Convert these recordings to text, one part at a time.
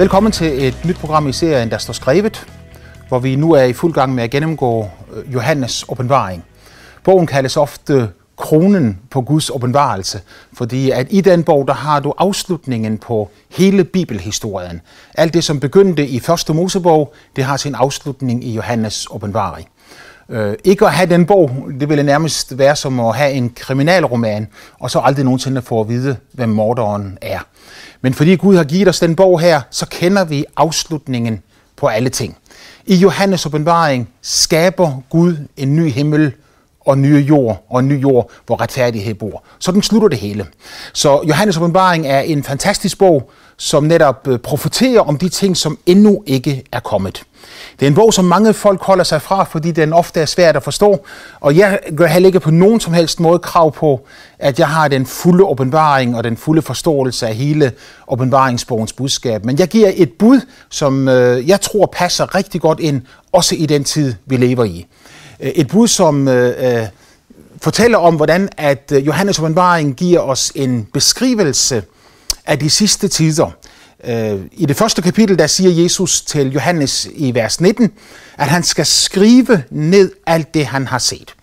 Velkommen til et nyt program i serien, der står skrevet, hvor vi nu er i fuld gang med at gennemgå øh, Johannes åbenbaring. Bogen kaldes ofte kronen på Guds åbenbarelse, fordi at i den bog, der har du afslutningen på hele bibelhistorien. Alt det, som begyndte i første Mosebog, det har sin afslutning i Johannes åbenbaring. Øh, ikke at have den bog, det ville nærmest være som at have en kriminalroman, og så aldrig nogensinde få at vide, hvem morderen er. Men fordi Gud har givet os den bog her, så kender vi afslutningen på alle ting. I Johannes åbenbaring skaber Gud en ny himmel og nye jord og en ny jord, hvor retfærdighed bor. Så den slutter det hele. Så Johannes åbenbaring er en fantastisk bog, som netop øh, profeterer om de ting, som endnu ikke er kommet. Det er en bog, som mange folk holder sig fra, fordi den ofte er svært at forstå, og jeg gør heller ikke på nogen som helst måde krav på, at jeg har den fulde åbenbaring og den fulde forståelse af hele åbenbaringsbogens budskab. Men jeg giver et bud, som øh, jeg tror passer rigtig godt ind, også i den tid, vi lever i. Øh, et bud, som øh, øh, fortæller om, hvordan at øh, Johannes åbenbaring giver os en beskrivelse af de sidste tider. I det første kapitel, der siger Jesus til Johannes i vers 19, at han skal skrive ned alt det, han har set.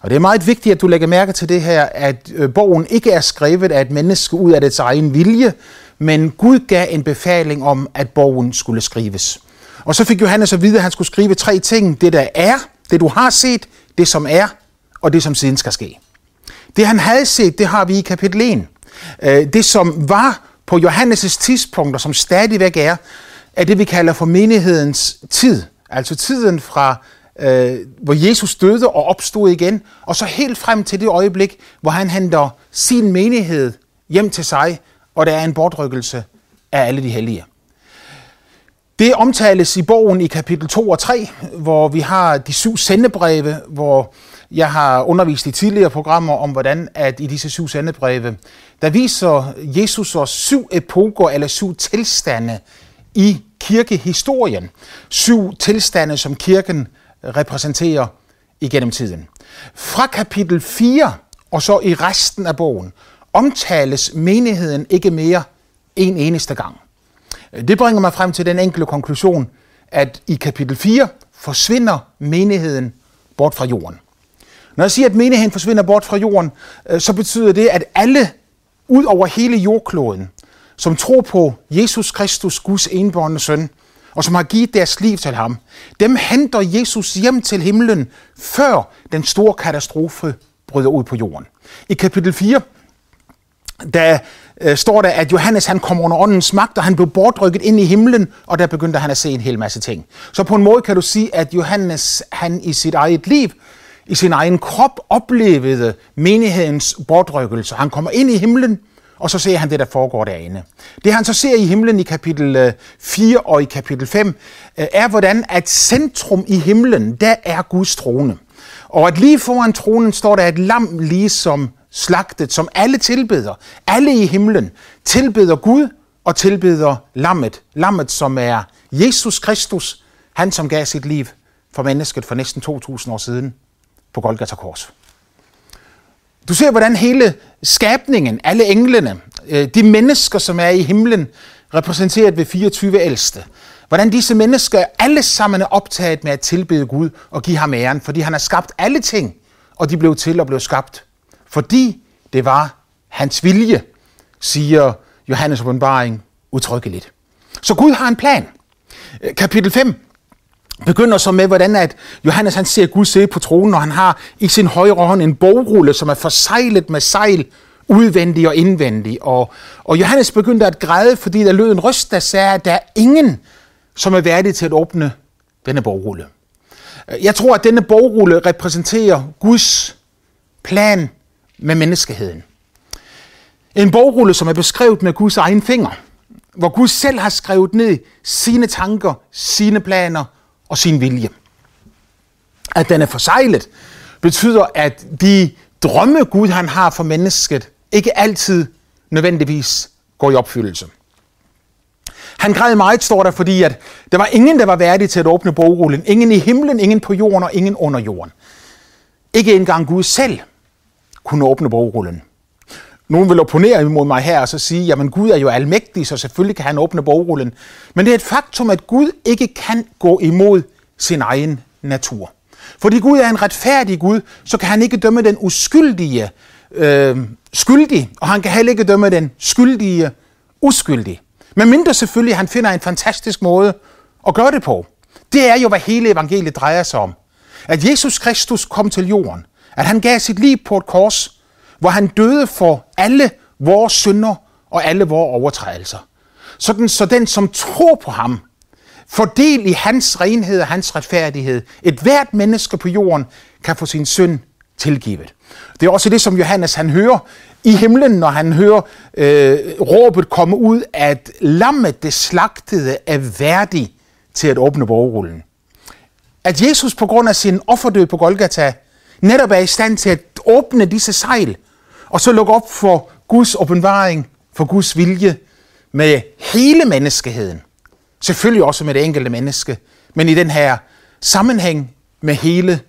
Og det er meget vigtigt, at du lægger mærke til det her, at bogen ikke er skrevet af et menneske ud af dets egen vilje, men Gud gav en befaling om, at bogen skulle skrives. Og så fik Johannes at vide, at han skulle skrive tre ting. Det der er, det du har set, det som er, og det som siden skal ske. Det han havde set, det har vi i kapitel 1. Øh, det som var på Johannes' tidspunkt, og som stadigvæk er, er det, vi kalder for menighedens tid. Altså tiden fra, øh, hvor Jesus døde og opstod igen, og så helt frem til det øjeblik, hvor han henter sin menighed hjem til sig, og der er en bortrykkelse af alle de hellige. Det omtales i bogen i kapitel 2 og 3, hvor vi har de syv sendebreve, hvor jeg har undervist i tidligere programmer om, hvordan at i disse syv sendebreve, der viser Jesus os syv epoker eller syv tilstande i kirkehistorien. Syv tilstande, som kirken repræsenterer igennem tiden. Fra kapitel 4 og så i resten af bogen omtales menigheden ikke mere en eneste gang. Øh, det bringer mig frem til den enkle konklusion, at i kapitel 4 forsvinder menigheden bort fra jorden. Når jeg siger, at menigheden forsvinder bort fra jorden, øh, så betyder det, at alle ud over hele jordkloden, som tror på Jesus Kristus, Guds enbårende søn, og som har givet deres liv til ham, dem henter Jesus hjem til himlen, før den store katastrofe bryder ud på jorden. I kapitel 4, da øh, står der, at Johannes han kom under åndens magt, og han blev bortrykket ind i himlen, og der begyndte han at se en hel masse ting. Så på en måde kan du sige, at Johannes han i sit eget liv i sin egen krop oplevede menighedens bortrykkelse. Han kommer ind i himlen, og så ser han det, der foregår derinde. Det han så ser i himlen i kapitel øh, 4 og i kapitel 5, øh, er hvordan at centrum i himlen, der er Guds trone. Og at lige foran tronen står der et lam ligesom slagtet, som alle tilbeder. Alle i himlen tilbeder Gud og tilbeder lammet. Lammet, som er Jesus Kristus, han som gav sit liv for mennesket for næsten 2000 år siden på Golgata Kors. Du ser, hvordan hele skabningen, alle englene, øh, de mennesker, som er i himlen, repræsenteret ved 24 ældste, hvordan disse mennesker alle sammen er optaget med at tilbede Gud og give ham æren, fordi han har skabt alle ting, og de blev til og blev skabt, fordi det var hans vilje, siger Johannes åbenbaring udtrykkeligt. Så Gud har en plan. Øh, kapitel 5 begynder så med, hvordan at Johannes han ser Gud sidde på tronen, og han har i sin højre hånd en bogrulle, som er forsejlet med sejl, udvendig og indvendig. Og, og Johannes begyndte at græde, fordi der lød en røst, der sagde, at der er ingen, som er værdig til at åbne denne bogrulle. Øh, jeg tror, at denne bogrulle repræsenterer Guds plan med menneskeheden. En bogrulle, som er beskrevet med Guds egen finger, hvor Gud selv har skrevet ned sine tanker, sine planer og sin vilje. At den er forsejlet, betyder, at de drømme, Gud han har for mennesket, ikke altid nødvendigvis går i opfyldelse. Han græd meget, står der, fordi at der var ingen, der var værdig til at åbne bogrullen. Ingen i himlen, ingen på jorden og ingen under jorden. Ikke engang Gud selv kunne åbne bogrullen. nogen vil opponere imod mig her og så sige, jamen Gud er jo almægtig, så selvfølgelig kan han åbne bogrullen. Men det er et faktum, at Gud ikke kan gå imod sin egen natur. Fordi Gud er en retfærdig Gud, så kan han ikke dømme den uskyldige øh, skyldig, og han kan heller ikke dømme den skyldige uskyldig. Men mindre selvfølgelig, han finder en fantastisk måde at gøre det på. Det er jo, hvad hele evangeliet drejer sig om. At Jesus Kristus kom til jorden. At han gav sit liv på et kors, hvor han døde for alle vores synder og alle vores overtrædelser. Sådan, så den, som tror på ham, får del i hans renhed og hans retfærdighed. Et hvert menneske på jorden kan få sin synd tilgivet. Det er også det, som Johannes han hører i himlen, når han hører øh, råbet komme ud, at lammet det slagtede er værdig til at åbne bogrullen. At Jesus på grund af sin offerdød på Golgata netop er i stand til at åbne disse sejl, og så lukke op for Guds åbenbaring, for Guds vilje med hele menneskeheden. Selvfølgelig også med det enkelte menneske, men i den her sammenhæng med hele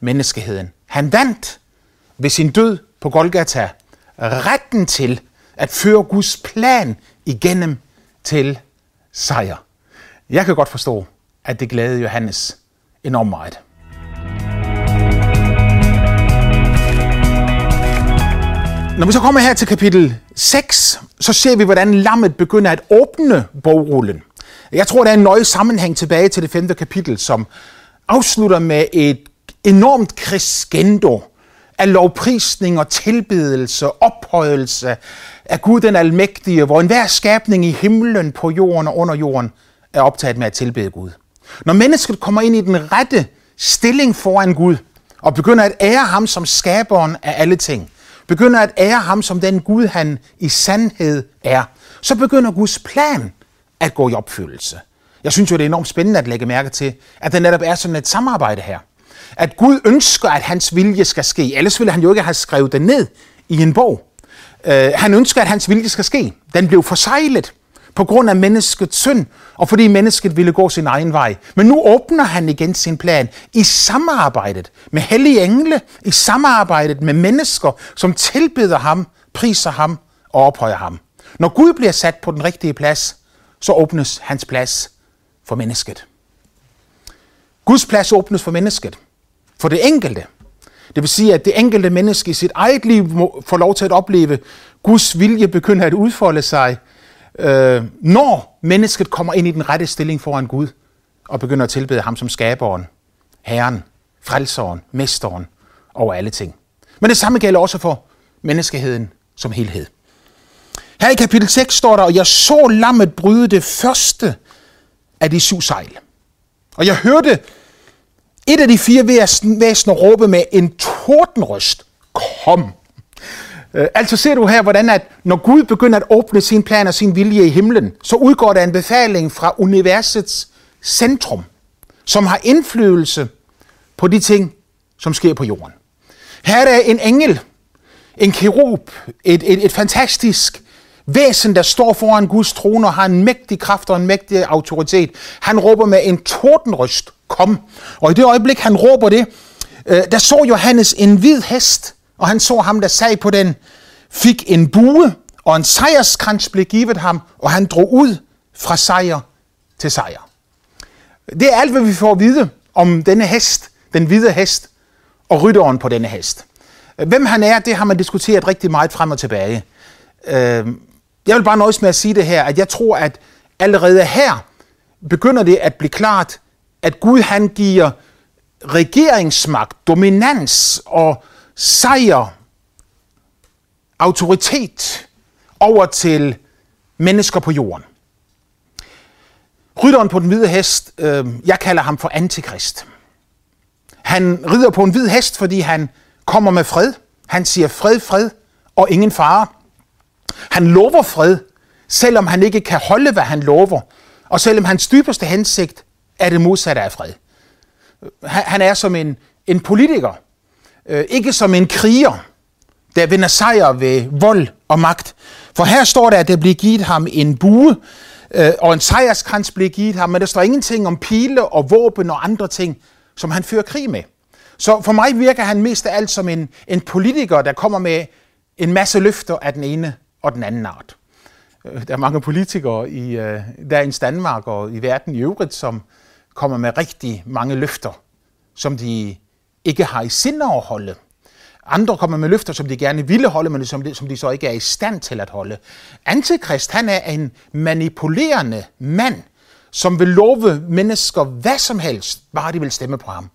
menneskeheden. Han vandt ved sin død på Golgata retten til at føre Guds plan igennem til sejr. Jeg kan godt forstå, at det glæder Johannes enormt meget. Når vi så kommer her til kapitel 6, så ser vi, hvordan lammet begynder at åbne bogrullen. Jeg tror, der er en nøje sammenhæng tilbage til det femte kapitel, som afslutter med et enormt crescendo af lovprisning og tilbedelse, ophøjelse af Gud den Almægtige, hvor enhver skabning i himlen, på jorden og under jorden er optaget med at tilbede Gud. Når mennesket kommer ind i den rette stilling foran Gud, og begynder at ære ham som skaberen af alle ting, begynder at ære ham som den Gud, han i sandhed er, så begynder Guds plan at gå i opfyldelse. Jeg synes jo, det er enormt spændende at lægge mærke til, at der netop er sådan et samarbejde her. At Gud ønsker, at hans vilje skal ske. Ellers ville han jo ikke have skrevet det ned i en bog. Uh, han ønsker, at hans vilje skal ske. Den blev forsejlet på grund af menneskets synd, og fordi mennesket ville gå sin egen vej. Men nu åbner han igen sin plan i samarbejdet med hellige engle, i samarbejdet med mennesker, som tilbeder ham, priser ham og ophøjer ham. Når Gud bliver sat på den rigtige plads, så åbnes hans plads for mennesket. Guds plads åbnes for mennesket, for det enkelte. Det vil sige, at det enkelte menneske i sit eget liv må lov til at opleve, Guds vilje begynder at udfolde sig, øh, når mennesket kommer ind i den rette stilling foran Gud, og begynder at tilbede ham som skaberen, herren, frelseren, mesteren over alle ting. Men det samme gælder også for menneskeheden som helhed. Her i kapitel 6 står der, og jeg så lammet bryde det første af de syv sejl. Og jeg hørte et af de fire væsener råbe med en tordenrøst, kom. Øh, altså ser du her, hvordan at når Gud begynder at åbne sin plan og sin vilje i himlen, så udgår der en befaling fra universets centrum, som har indflydelse på de ting, som sker på jorden. Her er der en engel, en kerub, et, et, et fantastisk væsen, der står foran Guds trone og har en mægtig kraft og en mægtig autoritet. Han råber med en tordenrøst, kom. Og i det øjeblik, han råber det, øh, der så Johannes en hvid hest, og han så ham, der sag på den, fik en bue, og en sejrskrans blev givet ham, og han drog ud fra sejr til sejr. Det er alt, hvad vi får at vide om denne hest, den hvide hest, og rytteren på denne hest. Hvem han er, det har man diskuteret rigtig meget frem og tilbage. Øhm, jeg vil bare nøjes med at sige det her, at jeg tror, at allerede her begynder det at blive klart, at Gud han giver regeringsmagt, dominans og sejr, autoritet over til mennesker på jorden. Rytteren på den hvide hest, øh, jeg kalder ham for antikrist. Han rider på en hvid hest, fordi han kommer med fred. Han siger fred, fred og ingen fare. Han lover fred, selvom han ikke kan holde, hvad han lover, og selvom hans dybeste hensigt er det modsatte af fred. Han er som en, en politiker, øh, ikke som en kriger, der vinder sejr ved vold og magt. For her står der, at der bliver givet ham en bue, øh, og en sejrskrans bliver givet ham, men der står ingenting om pile og våben og andre ting, som han fører krig med. Så for mig virker han mest af alt som en, en politiker, der kommer med en masse løfter af den ene og den anden art. Øh, der er mange politikere i øh, dagens Danmark og i verden i øvrigt, som kommer med rigtig mange løfter, som de ikke har i sinde at holde. Andre kommer med løfter, som de gerne ville holde, men som de, som de så ikke er i stand til at holde. Antikrist, han er en manipulerende mand, som vil love mennesker hvad som helst, bare de vil stemme på ham.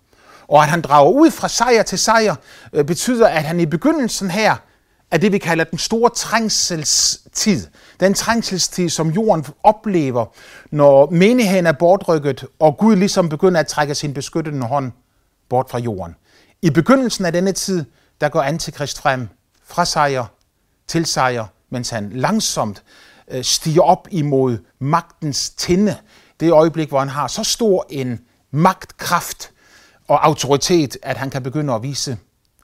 Og at han drager ud fra sejr til sejr, øh, betyder, at han i begyndelsen her er det, vi kalder den store trængselstid. Den trængselstid, som jorden oplever, når menigheden er bortrykket, og Gud ligesom begynder at trække sin beskyttende hånd bort fra jorden. I begyndelsen af denne tid, der går antikrist frem fra sejr til sejr, mens han langsomt øh, stiger op imod magtens tinde. Det øjeblik, hvor han har så stor en magtkraft og autoritet, at han kan begynde at vise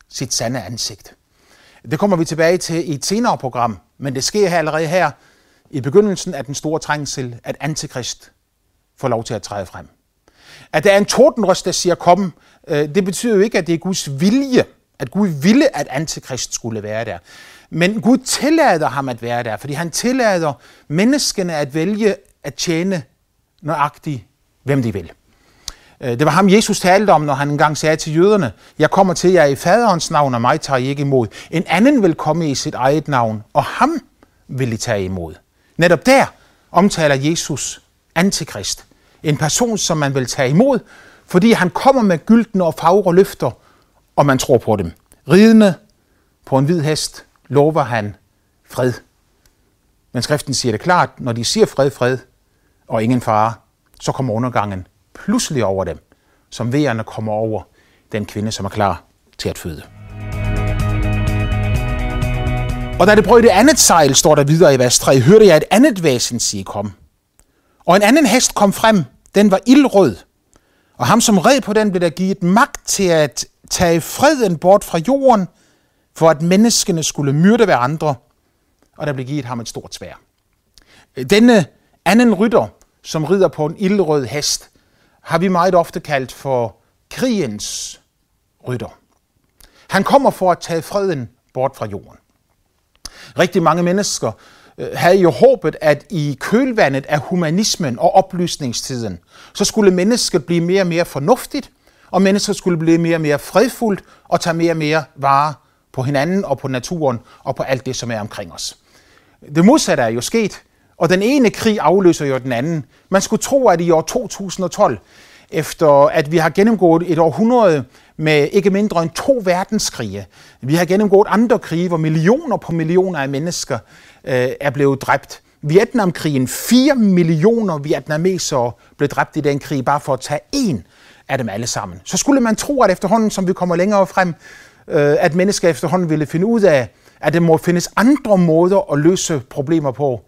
sit sande ansigt. Det kommer vi tilbage til i et senere program, men det sker her allerede her i begyndelsen af den store trængsel, at antikrist får lov til at træde frem. At der er en tordenrøst, der siger kom, Øh, det betyder jo ikke, at det er Guds vilje, at Gud ville, at antikrist skulle være der. Men Gud tillader ham at være der, fordi han tillader menneskene at vælge at tjene nøjagtigt, hvem de vil. Øh, det var ham, Jesus talte om, når han engang sagde til jøderne, jeg kommer til jer i faderens navn, og mig tager I ikke imod. En anden vil komme i sit eget navn, og ham vil I tage imod. Netop der omtaler Jesus antikrist. En person, som man vil tage imod, fordi han kommer med gyldne og fagre løfter, og man tror på dem. Ridende på en hvid hest lover han fred. Men skriften siger det klart, når de siger fred, fred og ingen fare, så kommer undergangen pludselig over dem, som vejerne kommer over den kvinde, som er klar til at føde. Og da det brød det andet sejl, står der videre i vers 3, hørte jeg et andet væsen sige kom. Og en anden hest kom frem, den var ildrød. Og ham, som red på den, blev der givet magt til at tage freden bort fra jorden, for at menneskene skulle myrde hver andre, og der blev givet ham et stort svær. Denne anden rytter, som rider på en ildrød hest, har vi meget ofte kaldt for krigens rytter. Han kommer for at tage freden bort fra jorden. Rigtig mange mennesker Øh, havde jo håbet, at i kølvandet af humanismen og oplysningstiden, så skulle mennesket blive mere og mere fornuftigt, og mennesket skulle blive mere og mere fredfuldt og tage mere og mere vare på hinanden og på naturen og på alt det, som er omkring os. Det modsatte er jo sket, og den ene krig afløser jo den anden. Man skulle tro, at i år 2012, efter at vi har gennemgået et århundrede med ikke mindre end to verdenskrige. Vi har gennemgået andre krige, hvor millioner på millioner af mennesker øh, er blevet dræbt. Vietnamkrigen, 4 millioner vietnamesere blev dræbt i den krig, bare for at tage en af dem alle sammen. Så skulle man tro, at efterhånden, som vi kommer længere frem, øh, at mennesker efterhånden ville finde ud af, at der må findes andre måder at løse problemer på,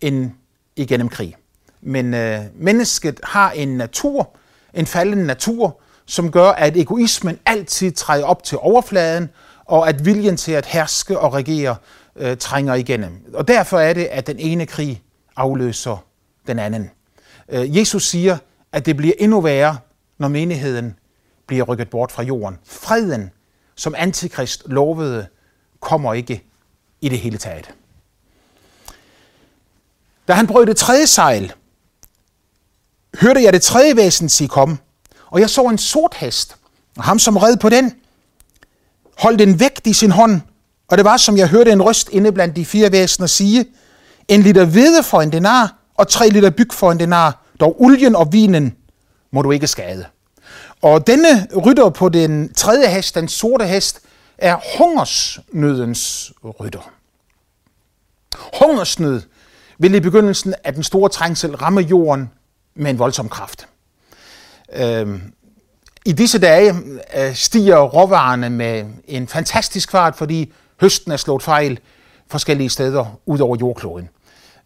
end igennem krig. Men øh, mennesket har en natur, en faldende natur, som gør, at egoismen altid træder op til overfladen, og at viljen til at herske og regere øh, trænger igennem. Og derfor er det, at den ene krig afløser den anden. Øh, Jesus siger, at det bliver endnu værre, når menigheden bliver rykket bort fra jorden. Freden, som antikrist lovede, kommer ikke i det hele taget. Da han brød det tredje sejl, hørte jeg det tredje væsen sige kom, og jeg så en sort hest, og ham som red på den, holdt en vægt i sin hånd, og det var som jeg hørte en røst inde blandt de fire væsener sige, en liter hvede for en denar, og tre liter byg for en denar, dog olien og vinen må du ikke skade. Og denne rytter på den tredje hest, den sorte hest, er hungersnødens rytter. Hungersnød vil i begyndelsen af den store trængsel ramme jorden med en voldsom kraft. Øhm, I disse dage øh, stiger råvarerne med en fantastisk fart, fordi høsten er slået fejl forskellige steder ud over jordkloden.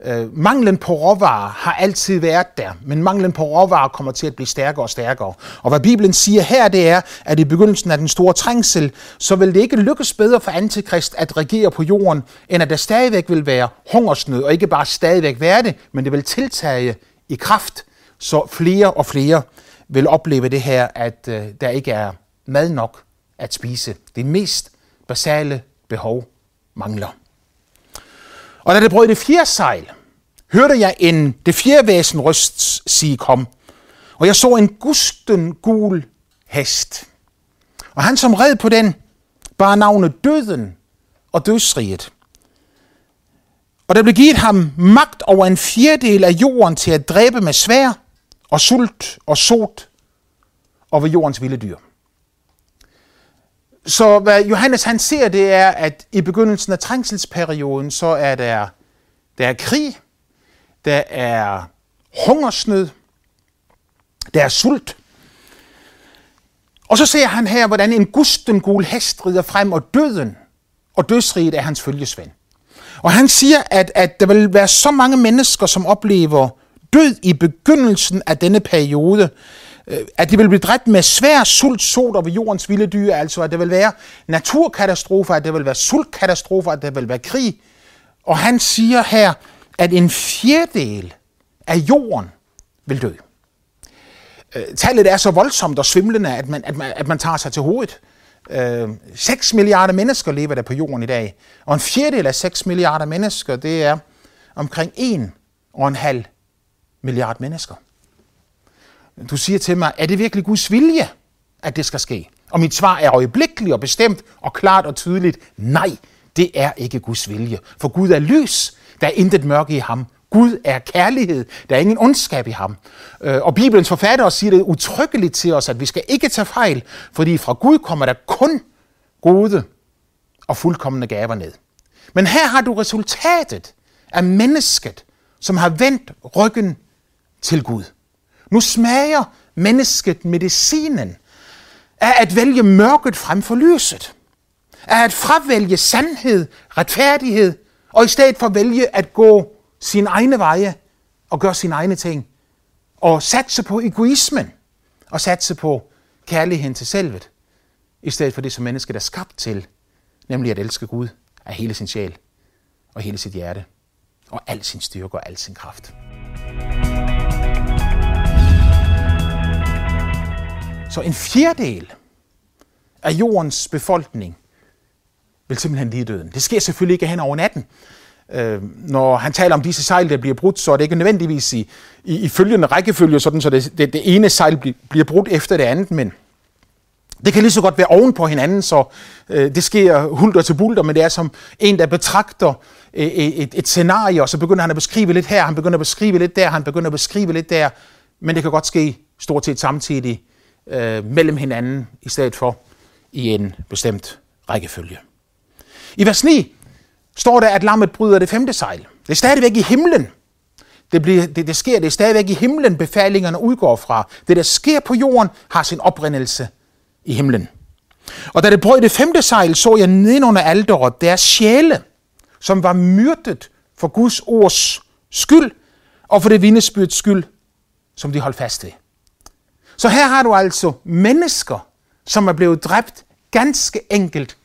Øh, manglen på råvarer har altid været der, men manglen på råvarer kommer til at blive stærkere og stærkere. Og hvad Bibelen siger her, det er, at i begyndelsen af den store trængsel, så vil det ikke lykkes bedre for antikrist at regere på jorden, end at der stadigvæk vil være hungersnød, og ikke bare stadigvæk være det, men det vil tiltage i kraft, så flere og flere vil opleve det her, at øh, der ikke er mad nok at spise. Det mest basale behov mangler. Og da det brød det fjerde sejl, hørte jeg en det fjerde væsen røst sige kom, og jeg så en gusten gul hest. Og han som red på den, bar navnet døden og dødsriget. Og der blev givet ham magt over en fjerdedel af jorden til at dræbe med svær og sult og sot og ved jordens vilde dyr. Så hvad Johannes han ser, det er, at i begyndelsen af trængselsperioden, så er der, der er krig, der er hungersnød, der er sult. Og så ser han her, hvordan en gusten gul hest rider frem, og døden og dødsriget er hans følgesvend. Og han siger, at, at der vil være så mange mennesker, som oplever død i begyndelsen af denne periode, øh, at de vil blive dræbt med svær sult, sot over jordens vilde dyr, altså at det vil være naturkatastrofer, at det vil være sultkatastrofer, at det vil være krig. Og han siger her, at en fjerdedel af jorden vil dø. Øh, tallet er så voldsomt og svimlende, at man, at man, at man tager sig til hovedet. Øh, 6 milliarder mennesker lever der på jorden i dag, og en fjerdedel af 6 milliarder mennesker, det er omkring 1 og en halv milliard mennesker. Du siger til mig, er det virkelig Guds vilje, at det skal ske? Og mit svar er øjeblikkeligt og bestemt og klart og tydeligt, nej, det er ikke Guds vilje. For Gud er lys, der er intet mørke i ham. Gud er kærlighed. Der er ingen ondskab i ham. Øh, og Bibelens forfatter siger det utryggeligt til os, at vi skal ikke tage fejl, fordi fra Gud kommer der kun gode og fuldkommende gaver ned. Men her har du resultatet af mennesket, som har vendt ryggen til Gud. Nu smager mennesket medicinen af at vælge mørket frem for lyset. Af at fravælge sandhed, retfærdighed, og i stedet for vælge at gå sine egne veje og gøre sine egne ting. Og satse på egoismen og satse på kærligheden til selvet, i stedet for det, som mennesket er skabt til, nemlig at elske Gud af hele sin sjæl og hele sit hjerte og al sin styrke og al sin kraft. Så en fjerdedel af jordens befolkning vil simpelthen lide døden. Det sker selvfølgelig ikke hen over natten. Øh, når han taler om disse sejl, der bliver brudt, så er det ikke nødvendigvis i, i, i følgende rækkefølge, sådan, så det, det, det ene sejl bliver brudt efter det andet, men det kan lige så godt være oven på hinanden, så øh, det sker hulter til bulter, men det er som en, der betragter øh, øh, et, et scenarie, og så begynder han at beskrive lidt her, han begynder at beskrive lidt der, han begynder at beskrive lidt der, men det kan godt ske stort set samtidig øh, mellem hinanden, i stedet for i en bestemt rækkefølge. I vers 9 står der, at lammet bryder det femte sejl. Det er stadigvæk i himlen. Det, bliver, det, det sker, det er stadigvæk i himlen, befalingerne udgår fra. Det, der sker på jorden, har sin oprindelse i himlen. Og da det brød det femte sejl, så jeg nedenunder alderet deres sjæle, som var myrdet for Guds ords skyld, og for det vindesbyrds skyld, som de holdt fast ved. Så her har du altså mennesker, som er blevet dræbt ganske enkelt,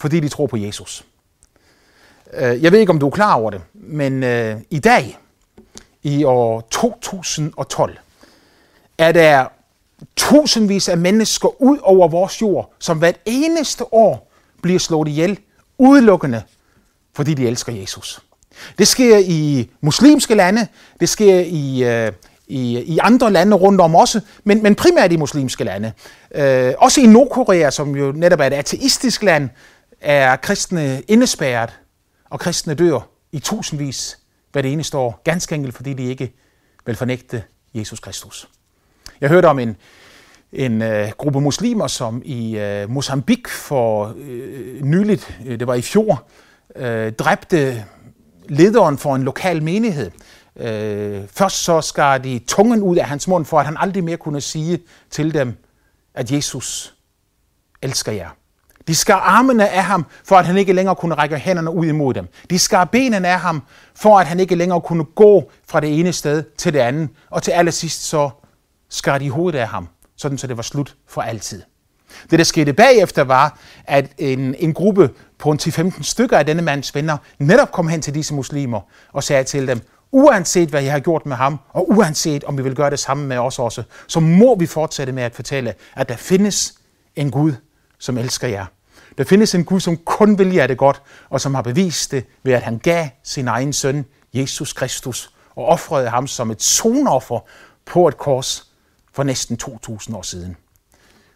fordi de tror på Jesus. Øh, jeg ved ikke, om du er klar over det, men øh, i dag, i år 2012, er der tusindvis af mennesker ud over vores jord, som hvert eneste år bliver slået ihjel, udelukkende, fordi de elsker Jesus. Det sker i muslimske lande, det sker i, øh, i, i andre lande rundt om også, men, men primært i muslimske lande. Øh, også i Nordkorea, som jo netop er et ateistisk land, er kristne indespærret og kristne dør i tusindvis hvad det eneste år, ganske enkelt fordi de ikke vil fornægte Jesus Kristus. Jeg hørte om en, en øh, gruppe muslimer, som i øh, Mozambique for øh, nyligt, øh, det var i fjor, øh, dræbte lederen for en lokal menighed. Øh, først så skar de tungen ud af hans mund, for at han aldrig mere kunne sige til dem, at Jesus elsker jer. De skar armene af ham, for at han ikke længere kunne række hænderne ud imod dem. De skar benene af ham, for at han ikke længere kunne gå fra det ene sted til det andet. Og til allersidst så skar de hovedet af ham, sådan så det var slut for altid. Det, der skete bagefter, var, at en, en gruppe på en 10-15 stykker af denne mands venner netop kom hen til disse muslimer og sagde til dem, uanset hvad jeg har gjort med ham, og uanset om vi vil gøre det samme med os også, så må vi fortsætte med at fortælle, at der findes en Gud, som elsker jer. Der findes en Gud, som kun vil jer det godt, og som har bevist det ved, at han gav sin egen søn, Jesus Kristus, og offrede ham som et sonoffer på et kors for næsten 2000 år siden.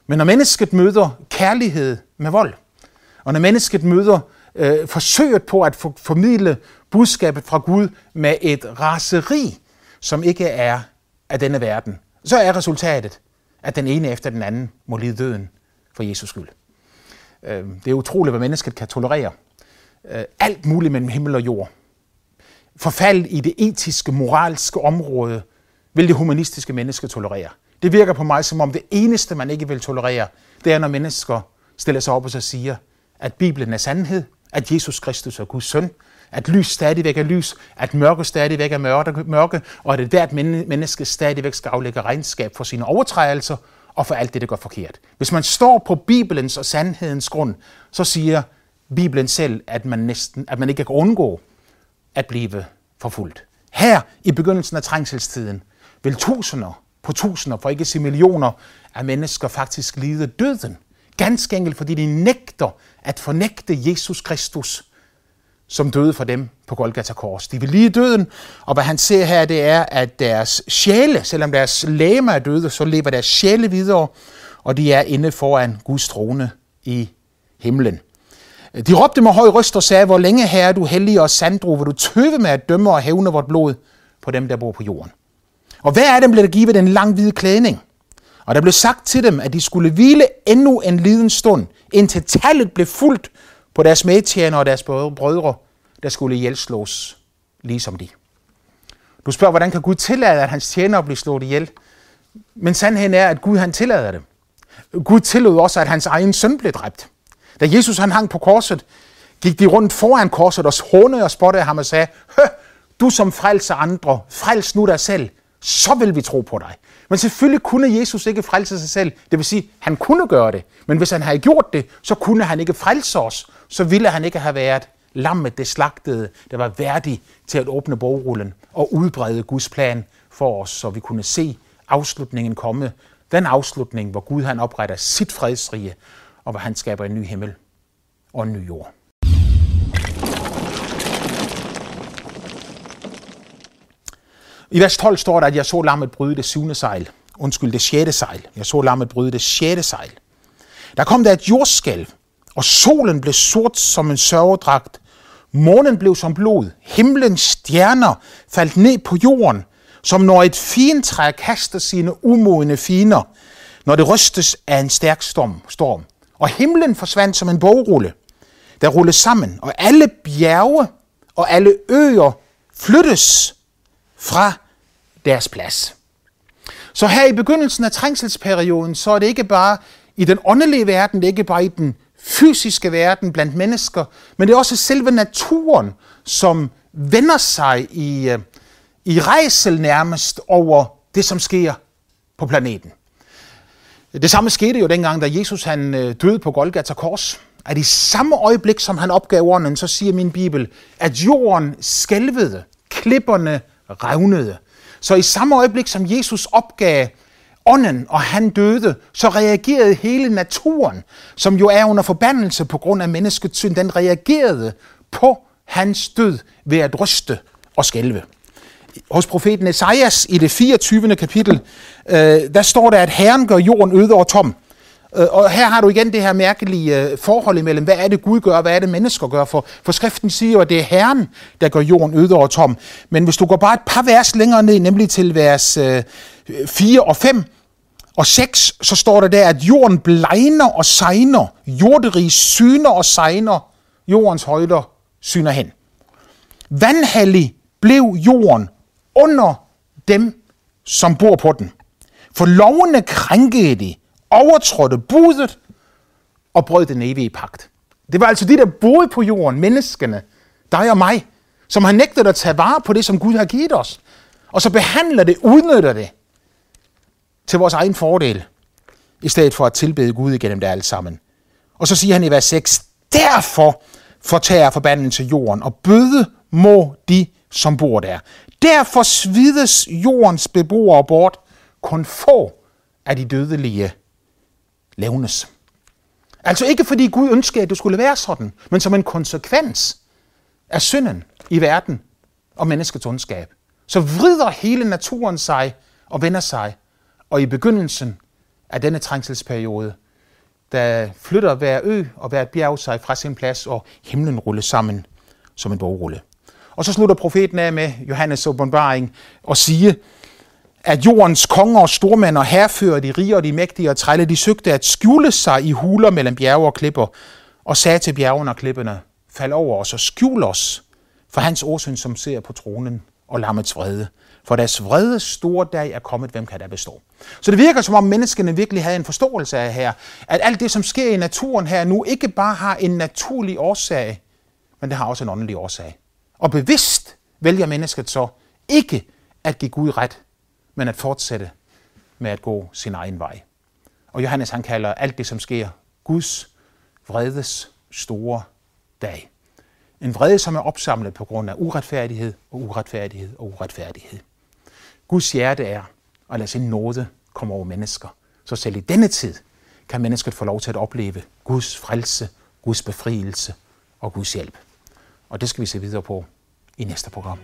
Men når mennesket møder kærlighed med vold, og når mennesket møder øh, forsøget på at for, formidle budskabet fra Gud med et raseri, som ikke er af denne verden, så er resultatet, at den ene efter den anden må lide døden for Jesus skyld. Øh, det er utroligt, hvad mennesket kan tolerere. Øh, alt muligt mellem himmel og jord. Forfald i det etiske, moralske område vil det humanistiske menneske tolerere. Det virker på mig som om det eneste, man ikke vil tolerere, det er, når mennesker stiller sig op og så siger, at Bibelen er sandhed, at Jesus Kristus er Guds søn, at lys stadigvæk er lys, at mørke stadigvæk er mørke, mørke og at et hvert menneske stadigvæk skal aflægge regnskab for sine overtrædelser og for alt det, der går forkert. Hvis man står på Bibelens og sandhedens grund, så siger Bibelen selv, at man, næsten, at man ikke kan undgå at blive forfulgt. Her i begyndelsen af trængselstiden vil tusinder på tusinder, for ikke at sige millioner af mennesker faktisk lide døden. Ganske enkelt, fordi de nægter at fornægte Jesus Kristus, som døde for dem på Golgata Kors. De vil lige døden, og hvad han ser her, det er, at deres sjæle, selvom deres læme er døde, så lever deres sjæle videre, og de er inde foran Guds trone i himlen. De råbte med høj røst og sagde, hvor længe her er du hellig og sandro, vil du tøve med at dømme og hævne vort blod på dem, der bor på jorden. Og hver af dem blev der givet en lang hvid klædning. Og der blev sagt til dem, at de skulle hvile endnu en liden stund, indtil tallet blev fuldt på deres medtjener og deres brødre, der skulle ihjelslås, ligesom de. Du spørger, hvordan kan Gud tillade, at hans tjenere bliver slået ihjel? Men sandheden er, at Gud han tillader det. Gud tillod også, at hans egen søn blev dræbt. Da Jesus han hang på korset, gik de rundt foran korset og hånede og spottede ham og sagde, Hø, du som frelser andre, frels nu dig selv, så vil vi tro på dig. Men selvfølgelig kunne Jesus ikke frelse sig selv. Det vil sige, han kunne gøre det. Men hvis han havde gjort det, så kunne han ikke frelse os. Så ville han ikke have været lammet, det slagtede, der var værdig til at åbne bogrullen og udbrede Guds plan for os, så vi kunne se afslutningen komme. Den afslutning, hvor Gud han opretter sit fredsrige, og hvor han skaber en ny himmel og en ny jord. I vers 12 står der, at jeg så lammet bryde det syvende sejl. Undskyld, det sjette sejl. Jeg så lammet bryde det sjette sejl. Der kom der et jordskælv, og solen blev sort som en sørgedragt. Månen blev som blod. Himlens stjerner faldt ned på jorden, som når et fintræ kaster sine umodne finer, når det rystes af en stærk storm. Og himlen forsvandt som en bogrulle, der rullede sammen, og alle bjerge og alle øer flyttes fra deres plads. Så her i begyndelsen af trængselsperioden, så er det ikke bare i den åndelige verden, det er ikke bare i den fysiske verden blandt mennesker, men det er også selve naturen, som vender sig i, øh, i rejsel nærmest over det, som sker på planeten. Det samme skete jo dengang, da Jesus han øh, døde på Golgata Kors. At i samme øjeblik, som han opgav ånden, så siger min bibel, at jorden skælvede, klipperne revnede. Så i samme øjeblik, som Jesus opgav ånden, og han døde, så reagerede hele naturen, som jo er under forbandelse på grund af menneskets synd, den reagerede på hans død ved at ryste og skælve. Hos profeten Esajas i det 24. kapitel, øh, der står der, at Herren gør jorden øde og tom. Øh, og her har du igen det her mærkelige øh, forhold imellem, hvad er det Gud gør, hvad er det mennesker gør, for, for skriften siger jo, at det er Herren, der gør jorden øde og tom. Men hvis du går bare et par vers længere ned, nemlig til vers øh, 4 og 5 og 6, så står der der, at jorden blegner og sejner, jorderig syner og sejner, jordens højder syner hen. Vandhallig blev jorden under dem, som bor på den. For lovene krænkede de, overtrådte budet og brød den evige pagt. Det var altså de, der boede på jorden, menneskene, dig og mig, som har nægtet at tage vare på det, som Gud har givet os. Og så behandler det, udnytter det til vores egen fordel, i stedet for at tilbede Gud igennem det alt sammen. Og så siger han i vers 6, derfor fortager forbanden til jorden, og bøde må de, som bor der. Derfor svides jordens beboere bort, kun få af de dødelige levnes. Altså ikke fordi Gud ønskede, at det skulle være sådan, men som en konsekvens af synden i verden og menneskets ondskab. Så vrider hele naturen sig og vender sig, og i begyndelsen af denne trængselsperiode, der flytter hver ø og hvert bjerg sig fra sin plads, og himlen ruller sammen som en bogrulle. Og så slutter profeten af med Johannes åbenbaring og siger, at jordens konger og stormænd og herfører, de rige og de mægtige og trælle, de søgte at skjule sig i huler mellem bjerge og klipper, og sagde til bjergene og klipperne, fald over os og skjul os for hans åsyn, som ser på tronen og lammets vrede. For deres vrede store dag er kommet, hvem kan der bestå? Så det virker som om menneskene virkelig havde en forståelse af her, at alt det, som sker i naturen her nu, ikke bare har en naturlig årsag, men det har også en åndelig årsag. Og bevidst vælger mennesket så ikke at give Gud ret, men at fortsætte med at gå sin egen vej. Og Johannes han kalder alt det, som sker, Guds vredes store dag. En vrede, som er opsamlet på grund af uretfærdighed og uretfærdighed og uretfærdighed. Guds hjerte er at lade sin nåde komme over mennesker. Så selv i denne tid kan mennesket få lov til at opleve Guds frelse, Guds befrielse og Guds hjælp. Og det skal vi se videre på i næste program.